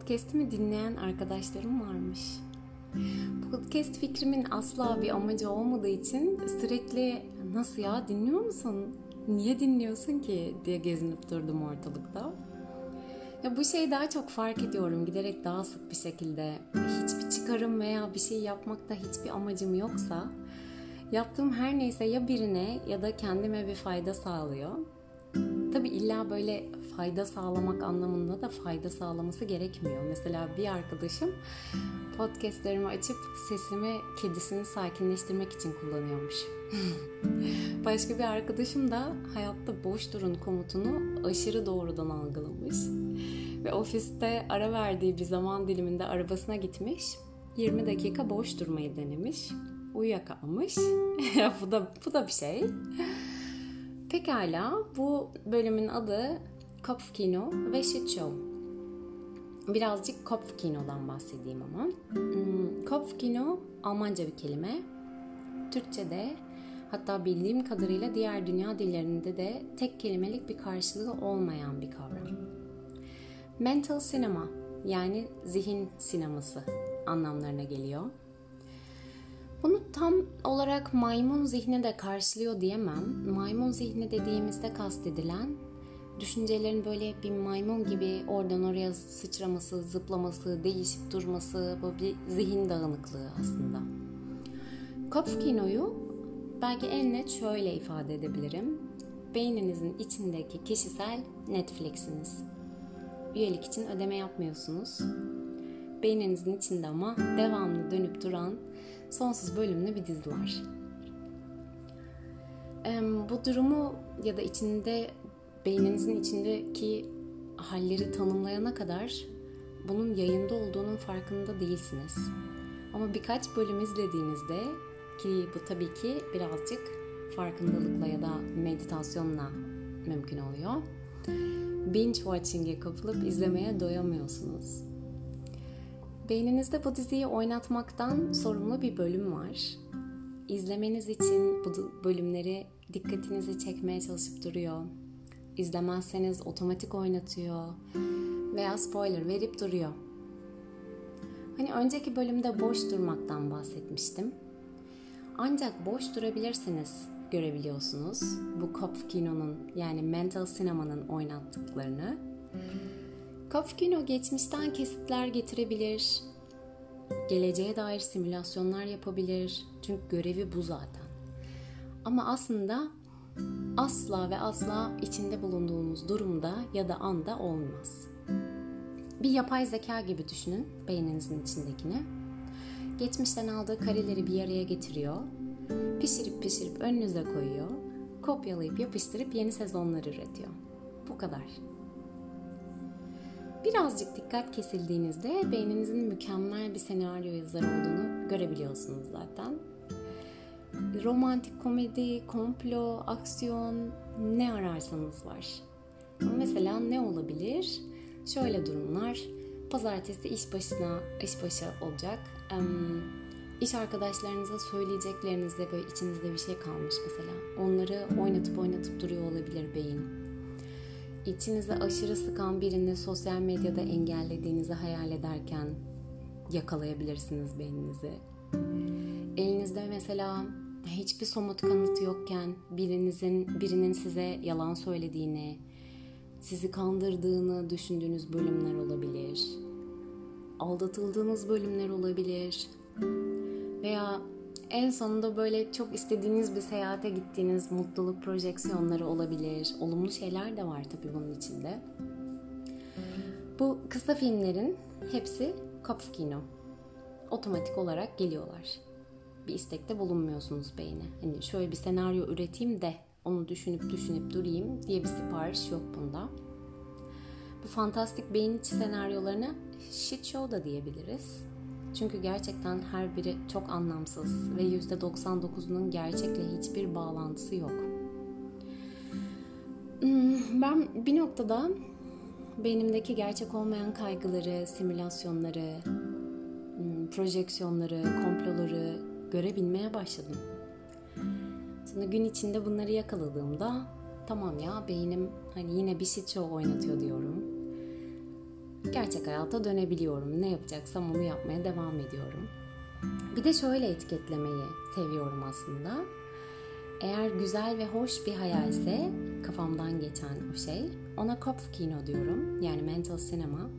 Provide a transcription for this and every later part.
podcast'imi dinleyen arkadaşlarım varmış. Podcast fikrimin asla bir amacı olmadığı için sürekli nasıl ya dinliyor musun? Niye dinliyorsun ki diye gezinip durdum ortalıkta. Ya bu şeyi daha çok fark ediyorum giderek daha sık bir şekilde. Hiçbir çıkarım veya bir şey yapmakta hiçbir amacım yoksa yaptığım her neyse ya birine ya da kendime bir fayda sağlıyor. Tabi illa böyle fayda sağlamak anlamında da fayda sağlaması gerekmiyor. Mesela bir arkadaşım podcastlerimi açıp sesimi kedisini sakinleştirmek için kullanıyormuş. Başka bir arkadaşım da hayatta boş durun komutunu aşırı doğrudan algılamış. Ve ofiste ara verdiği bir zaman diliminde arabasına gitmiş. 20 dakika boş durmayı denemiş. Uyuyakalmış. bu da bu da bir şey. Pekala bu bölümün adı Kopfkino ve Shit. Birazcık Kopfkino'dan bahsedeyim ama. Hmm, Kopfkino Almanca bir kelime. Türkçe'de hatta bildiğim kadarıyla diğer dünya dillerinde de tek kelimelik bir karşılığı olmayan bir kavram. Mental sinema yani zihin sineması anlamlarına geliyor. Bunu tam olarak maymun zihni de karşılıyor diyemem. Maymun zihni dediğimizde kastedilen düşüncelerin böyle bir maymun gibi oradan oraya sıçraması, zıplaması, değişip durması, böyle bir zihin dağınıklığı aslında. Kopfkino'yu belki en net şöyle ifade edebilirim. Beyninizin içindeki kişisel Netflix'iniz. Üyelik için ödeme yapmıyorsunuz. Beyninizin içinde ama devamlı dönüp duran sonsuz bölümlü bir dizi var. Bu durumu ya da içinde beyninizin içindeki halleri tanımlayana kadar bunun yayında olduğunun farkında değilsiniz. Ama birkaç bölüm izlediğinizde ki bu tabii ki birazcık farkındalıkla ya da meditasyonla mümkün oluyor. Binge watching'e kapılıp izlemeye doyamıyorsunuz. Beyninizde bu diziyi oynatmaktan sorumlu bir bölüm var. İzlemeniz için bu bölümleri dikkatinizi çekmeye çalışıp duruyor. İzlemezseniz otomatik oynatıyor veya spoiler verip duruyor. Hani önceki bölümde boş durmaktan bahsetmiştim. Ancak boş durabilirsiniz görebiliyorsunuz bu Kopfkino'nun yani mental sinemanın oynattıklarını. Kopfkino geçmişten kesitler getirebilir, geleceğe dair simülasyonlar yapabilir. Çünkü görevi bu zaten. Ama aslında asla ve asla içinde bulunduğumuz durumda ya da anda olmaz. Bir yapay zeka gibi düşünün beyninizin içindekini. Geçmişten aldığı kareleri bir araya getiriyor. Pişirip pişirip önünüze koyuyor. Kopyalayıp yapıştırıp yeni sezonlar üretiyor. Bu kadar. Birazcık dikkat kesildiğinizde beyninizin mükemmel bir senaryo yazarı olduğunu görebiliyorsunuz zaten. Romantik komedi, komplo, aksiyon ne ararsanız var. Mesela ne olabilir? Şöyle durumlar. Pazartesi iş başına, iş başı olacak. İş arkadaşlarınıza söyleyeceklerinizde böyle içinizde bir şey kalmış mesela. Onları oynatıp oynatıp duruyor olabilir beyin İçinize aşırı sıkan birini sosyal medyada engellediğinizi hayal ederken yakalayabilirsiniz beyninizi. Elinizde mesela hiçbir somut kanıt yokken birinizin birinin size yalan söylediğini, sizi kandırdığını düşündüğünüz bölümler olabilir. Aldatıldığınız bölümler olabilir. Veya en sonunda böyle çok istediğiniz bir seyahate gittiğiniz mutluluk projeksiyonları olabilir. Olumlu şeyler de var tabii bunun içinde. Bu kısa filmlerin hepsi Kopfkino. Otomatik olarak geliyorlar. Bir istekte bulunmuyorsunuz beyne. Hani şöyle bir senaryo üreteyim de onu düşünüp düşünüp durayım diye bir sipariş yok bunda. Bu fantastik beyin içi senaryolarına shit show da diyebiliriz. Çünkü gerçekten her biri çok anlamsız ve %99'unun gerçekle hiçbir bağlantısı yok. Hmm, ben bir noktada beynimdeki gerçek olmayan kaygıları, simülasyonları, hmm, projeksiyonları, komploları görebilmeye başladım. Sonra gün içinde bunları yakaladığımda tamam ya beynim hani yine bir shit show oynatıyor diyorum. gerçek hayata dönebiliyorum. Ne yapacaksam onu yapmaya devam ediyorum. Bir de şöyle etiketlemeyi seviyorum aslında. Eğer güzel ve hoş bir hayalse kafamdan geçen o şey ona Kopfkino diyorum. Yani mental sinema.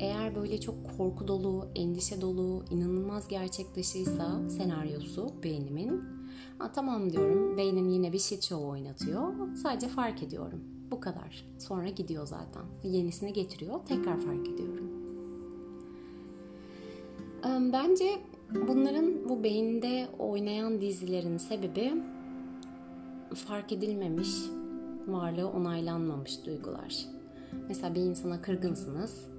Eğer böyle çok korku dolu, endişe dolu, inanılmaz gerçek dışıysa senaryosu beynimin Aa, tamam diyorum beynin yine bir shit show oynatıyor. Sadece fark ediyorum. Bu kadar. Sonra gidiyor zaten. Yenisini getiriyor. Tekrar fark ediyorum. Bence bunların bu beyinde oynayan dizilerin sebebi fark edilmemiş, varlığı onaylanmamış duygular. Mesela bir insana kırgınsınız.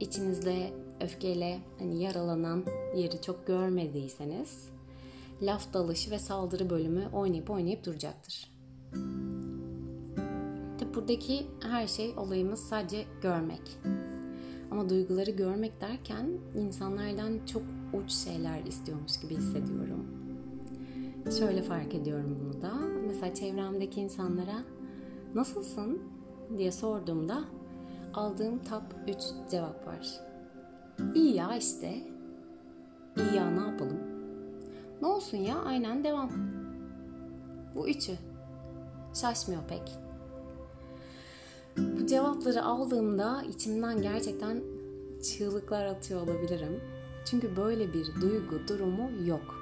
İçinizde öfkeyle hani yaralanan yeri çok görmediyseniz laf dalışı ve saldırı bölümü oynayıp oynayıp duracaktır. Tabi buradaki her şey olayımız sadece görmek. Ama duyguları görmek derken insanlardan çok uç şeyler istiyormuş gibi hissediyorum. Şöyle fark ediyorum bunu da. Mesela çevremdeki insanlara nasılsın diye sorduğumda aldığım top 3 cevap var. İyi ya işte. İyi ya ne yapalım? Ne olsun ya aynen devam. Bu üçü. Şaşmıyor pek. Bu cevapları aldığımda içimden gerçekten çığlıklar atıyor olabilirim. Çünkü böyle bir duygu durumu yok.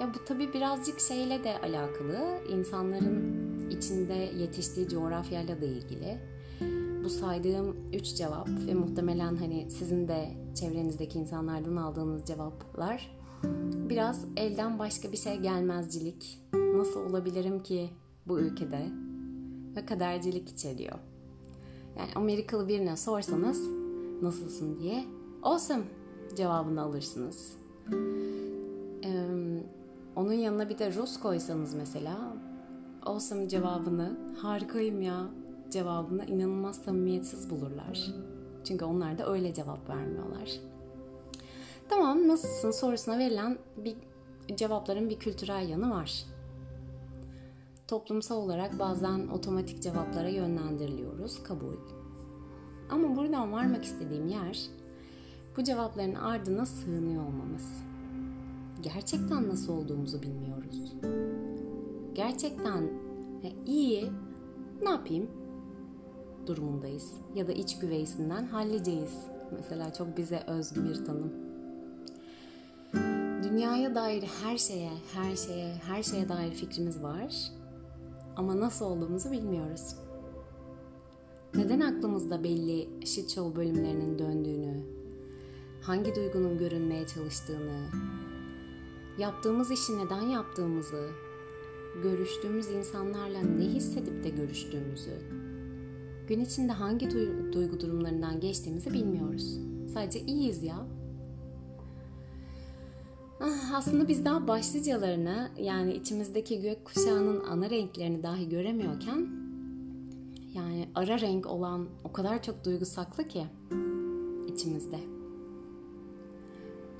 Ya bu tabii birazcık şeyle de alakalı. İnsanların içinde yetiştiği coğrafyayla da ilgili. Bu saydığım üç cevap ve muhtemelen hani sizin de çevrenizdeki insanlardan aldığınız cevaplar biraz elden başka bir şey gelmezcilik. Nasıl olabilirim ki bu ülkede? Ve kadercilik içeriyor. Yani Amerikalı birine sorsanız nasılsın diye awesome cevabını alırsınız. Ee, onun yanına bir de Rus koysanız mesela awesome cevabını harikayım ya cevabını inanılmaz samimiyetsiz bulurlar. Çünkü onlar da öyle cevap vermiyorlar. Tamam nasılsın sorusuna verilen bir cevapların bir kültürel yanı var. Toplumsal olarak bazen otomatik cevaplara yönlendiriliyoruz, kabul. Ama buradan varmak istediğim yer bu cevapların ardına sığınıyor olmamız. Gerçekten nasıl olduğumuzu bilmiyoruz. Gerçekten iyi, ne yapayım durumundayız. Ya da iç güveysinden halleceğiz. Mesela çok bize özgü bir tanım. Dünyaya dair her şeye, her şeye, her şeye dair fikrimiz var. Ama nasıl olduğumuzu bilmiyoruz. Neden aklımızda belli shit show bölümlerinin döndüğünü, hangi duygunun görünmeye çalıştığını, yaptığımız işi neden yaptığımızı, görüştüğümüz insanlarla ne hissedip de görüştüğümüzü, gün içinde hangi duygu durumlarından geçtiğimizi bilmiyoruz. Sadece iyiyiz ya. Ah, aslında biz daha başlıcalarını yani içimizdeki gök kuşağının ana renklerini dahi göremiyorken yani ara renk olan o kadar çok duygu saklı ki içimizde.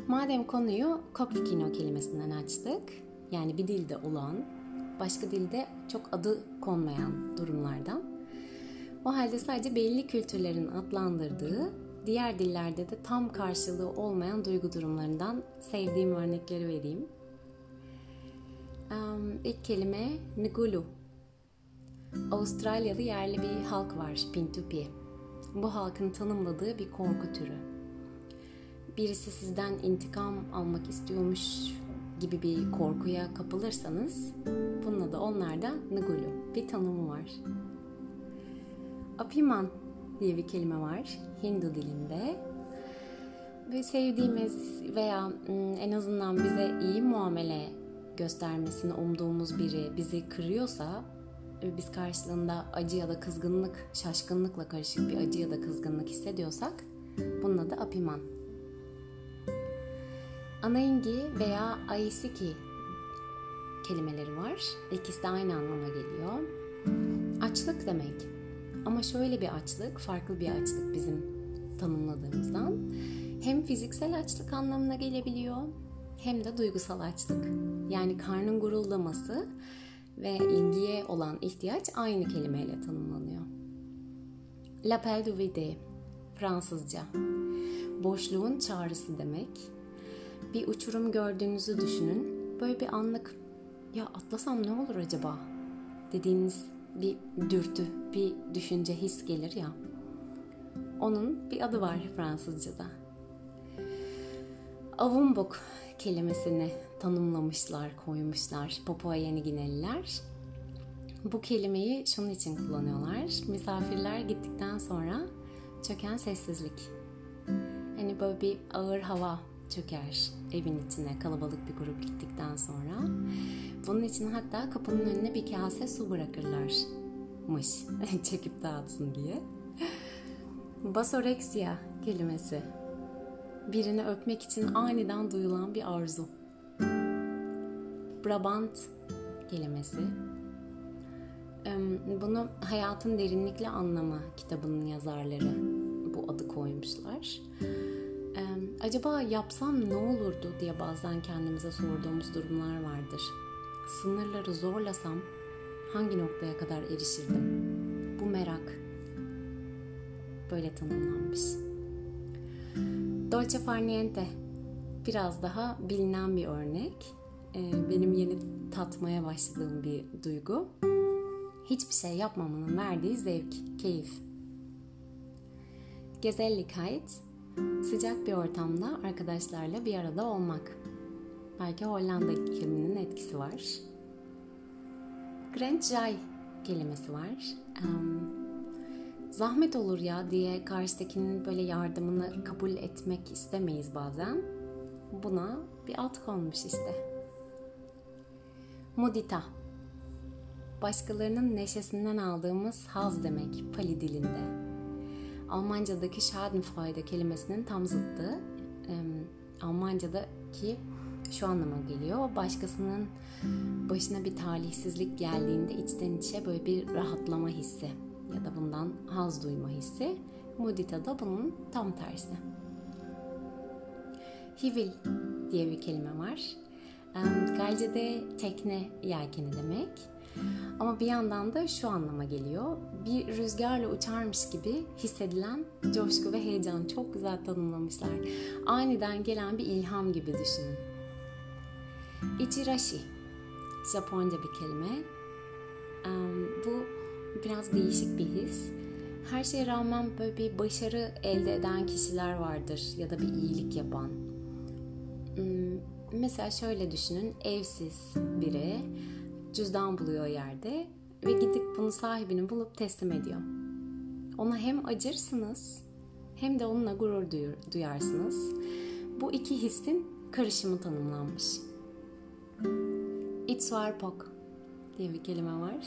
Madem konuyu Kopfkino kelimesinden açtık, yani bir dilde olan, başka dilde çok adı konmayan durumlardan. O halde sadece belli kültürlerin adlandırdığı, diğer dillerde de tam karşılığı olmayan duygu durumlarından sevdiğim örnekleri vereyim. İlk kelime Ngulu. Avustralyalı yerli bir halk var, Pintupi. Bu halkın tanımladığı bir korku türü. Birisi sizden intikam almak istiyormuş gibi bir korkuya kapılırsanız bunun adı onlarda Ngulu. Bir tanımı var. Apiman diye bir kelime var Hindu dilinde. Ve sevdiğimiz veya en azından bize iyi muamele göstermesini umduğumuz biri bizi kırıyorsa ve biz karşılığında acı ya da kızgınlık, şaşkınlıkla karışık bir acı ya da kızgınlık hissediyorsak bunun adı apiman. Anaingi veya aisiki kelimeleri var. İkisi de aynı anlama geliyor. Açlık demek. Ama şöyle bir açlık, farklı bir açlık bizim tanımladığımızdan. Hem fiziksel açlık anlamına gelebiliyor hem de duygusal açlık. Yani karnın guruldaması ve ilgiye olan ihtiyaç aynı kelimeyle tanımlanıyor. L'appel du vide, Fransızca. Boşluğun çağrısı demek. Bir uçurum gördüğünüzü düşünün. Böyle bir anlık ya atlasam ne olur acaba dediğiniz bir dürtü, bir düşünce, his gelir ya. Onun bir adı var Fransızca'da. Avumbuk kelimesini tanımlamışlar, koymuşlar Papua Yeni Gineliler. Bu kelimeyi şunun için kullanıyorlar. Misafirler gittikten sonra çöken sessizlik. Hani böyle bir ağır hava çöker evin içine kalabalık bir grup gittikten sonra. Bunun için hatta kapının önüne bir kase su bırakırlarmış çekip dağıtsın diye. Basoreksiya kelimesi. Birini öpmek için aniden duyulan bir arzu. Brabant kelimesi. Bunu Hayatın Derinlikli Anlamı kitabının yazarları bu adı koymuşlar. Acaba yapsam ne olurdu diye bazen kendimize sorduğumuz durumlar vardır. Sınırları zorlasam hangi noktaya kadar erişirdim? Bu merak böyle tanımlanmış. Dolce far niente biraz daha bilinen bir örnek. Benim yeni tatmaya başladığım bir duygu. Hiçbir şey yapmamanın verdiği zevk, keyif. Gezelligkeit, sıcak bir ortamda arkadaşlarla bir arada olmak. Belki Hollanda ikliminin etkisi var. Grandjay kelimesi var. Zahmet olur ya diye karşıdakinin böyle yardımını kabul etmek istemeyiz bazen. Buna bir alt konmuş işte. Mudita. Başkalarının neşesinden aldığımız haz demek Pali dilinde. Almanca'daki Schadenfreude kelimesinin tam zıttı. Almanca'daki şu anlama geliyor. Başkasının başına bir talihsizlik geldiğinde içten içe böyle bir rahatlama hissi ya da bundan haz duyma hissi. Mudita da bunun tam tersi. Hivil diye bir kelime var. Galce'de tekne yelkeni demek. Ama bir yandan da şu anlama geliyor. Bir rüzgarla uçarmış gibi hissedilen coşku ve heyecan çok güzel tanımlamışlar. Aniden gelen bir ilham gibi düşünün. Ichirashi, Japonca bir kelime. Bu biraz değişik bir his. Her şeye rağmen böyle bir başarı elde eden kişiler vardır ya da bir iyilik yapan. Mesela şöyle düşünün, evsiz biri cüzdan buluyor yerde ve gidip bunu sahibini bulup teslim ediyor. Ona hem acırsınız hem de onunla gurur duyarsınız. Bu iki hissin karışımı tanımlanmış. Itswarpok diye bir kelime var.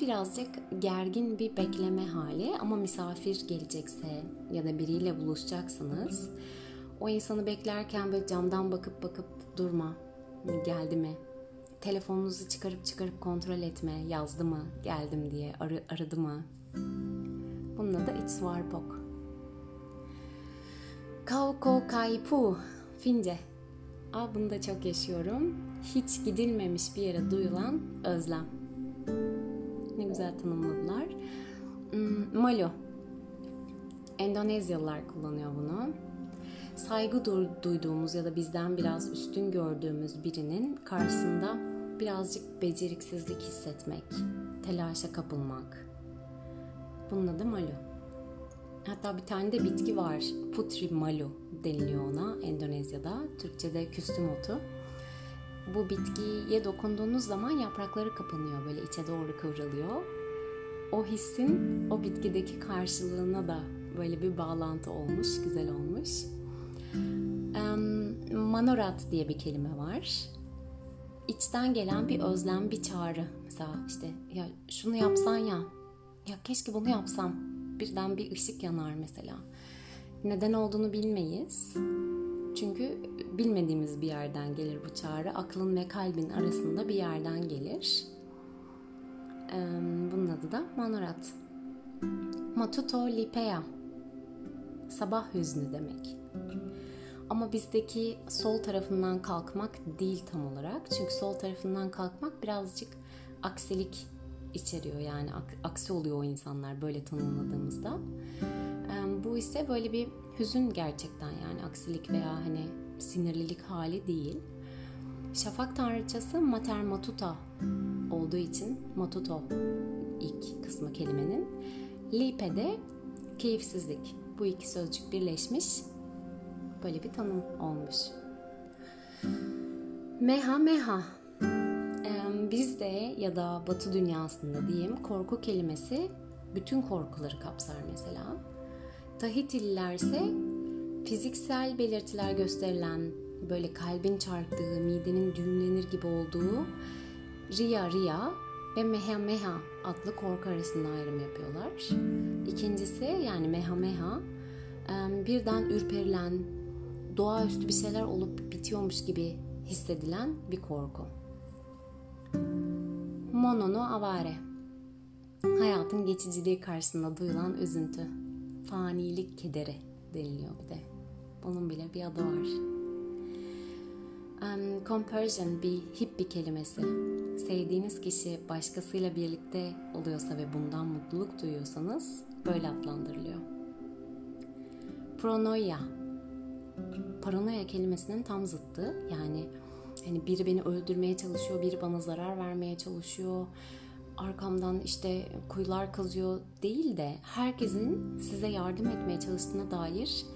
Birazcık gergin bir bekleme hali ama misafir gelecekse ya da biriyle buluşacaksınız. O insanı beklerken böyle camdan bakıp bakıp durma. Geldi mi? Telefonunuzu çıkarıp çıkarıp kontrol etme, yazdı mı, geldim diye, ar aradı mı? Bunun adı Itswarpok. Kauko Kaipu, Fince. Aa, bunu da çok yaşıyorum. Hiç gidilmemiş bir yere duyulan özlem. Ne güzel tanımladılar. Hmm, Malo. Endonezyalılar kullanıyor bunu saygı duyduğumuz ya da bizden biraz üstün gördüğümüz birinin karşısında birazcık beceriksizlik hissetmek, telaşa kapılmak. Bunun adı malu. Hatta bir tane de bitki var. Putri malu deniliyor ona Endonezya'da. Türkçe'de küstüm otu. Bu bitkiye dokunduğunuz zaman yaprakları kapanıyor. Böyle içe doğru kıvrılıyor. O hissin o bitkideki karşılığına da böyle bir bağlantı olmuş, güzel olmuş. Manorat diye bir kelime var. İçten gelen bir özlem, bir çağrı. Mesela işte ya şunu yapsan ya, ya keşke bunu yapsam. Birden bir ışık yanar mesela. Neden olduğunu bilmeyiz. Çünkü bilmediğimiz bir yerden gelir bu çağrı. Aklın ve kalbin arasında bir yerden gelir. Bunun adı da Manorat. Matuto Lipea. Sabah hüznü demek. Ama bizdeki sol tarafından kalkmak değil tam olarak. Çünkü sol tarafından kalkmak birazcık aksilik içeriyor yani aksi oluyor o insanlar böyle tanımladığımızda. Bu ise böyle bir hüzün gerçekten yani aksilik veya hani sinirlilik hali değil. Şafak tanrıçası Mater Matuta olduğu için Matuto ilk kısmı kelimenin. Lipe de keyifsizlik. Bu iki sözcük birleşmiş böyle bir tanım olmuş. Meha meha. Bizde ya da Batı dünyasında diyeyim korku kelimesi bütün korkuları kapsar mesela. Tahitililer ise fiziksel belirtiler gösterilen böyle kalbin çarptığı, midenin düğümlenir gibi olduğu Ria Ria ve Meha Meha adlı korku arasında ayrım yapıyorlar. İkincisi yani Meha Meha birden ürperilen, doğaüstü bir şeyler olup bitiyormuş gibi hissedilen bir korku. Monono avare. Hayatın geçiciliği karşısında duyulan üzüntü. Fanilik kederi deniliyor bir de. Onun bile bir adı var. Um, compersion bir hippie kelimesi. Sevdiğiniz kişi başkasıyla birlikte oluyorsa ve bundan mutluluk duyuyorsanız böyle adlandırılıyor. Pronoia. Paranoya kelimesinin tam zıttı. Yani hani biri beni öldürmeye çalışıyor, biri bana zarar vermeye çalışıyor. Arkamdan işte kuyular kazıyor değil de herkesin size yardım etmeye çalıştığına dair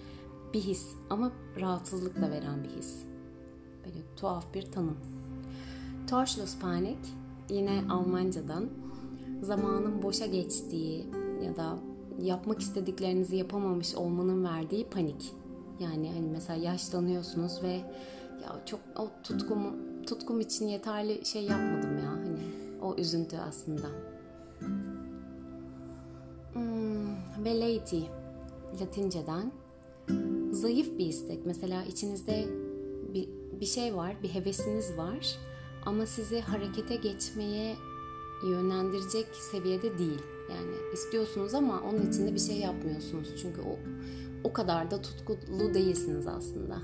bir his ama rahatsızlık da veren bir his. Böyle tuhaf bir tanım. Torschlusspanik yine Almancadan zamanın boşa geçtiği ya da yapmak istediklerinizi yapamamış olmanın verdiği panik. Yani hani mesela yaşlanıyorsunuz ve ya çok o tutkum tutkum için yeterli şey yapmadım ya hani o üzüntü aslında. Hmm, velleity Latinceden zayıf bir istek. Mesela içinizde bir, bir şey var, bir hevesiniz var ama sizi harekete geçmeye yönlendirecek seviyede değil. Yani istiyorsunuz ama onun için de bir şey yapmıyorsunuz. Çünkü o o kadar da tutkulu değilsiniz aslında.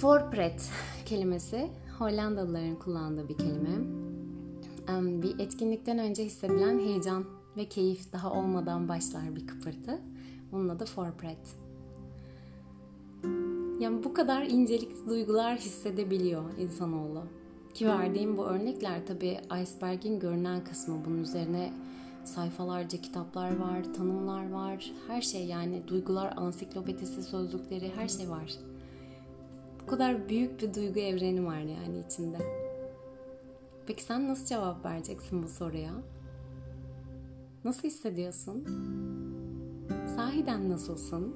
Forpret kelimesi Hollandalıların kullandığı bir kelime. Bir etkinlikten önce hissedilen heyecan ve keyif daha olmadan başlar bir kıpırtı. Onun adı forpret. Yani bu kadar incelik duygular hissedebiliyor insanoğlu. Ki verdiğim bu örnekler tabii iceberg'in görünen kısmı. Bunun üzerine sayfalarca kitaplar var, tanımlar var, her şey yani duygular ansiklopedisi, sözlükleri her şey var. Bu kadar büyük bir duygu evreni var yani içinde. Peki sen nasıl cevap vereceksin bu soruya? Nasıl hissediyorsun? Sahiden nasılsın?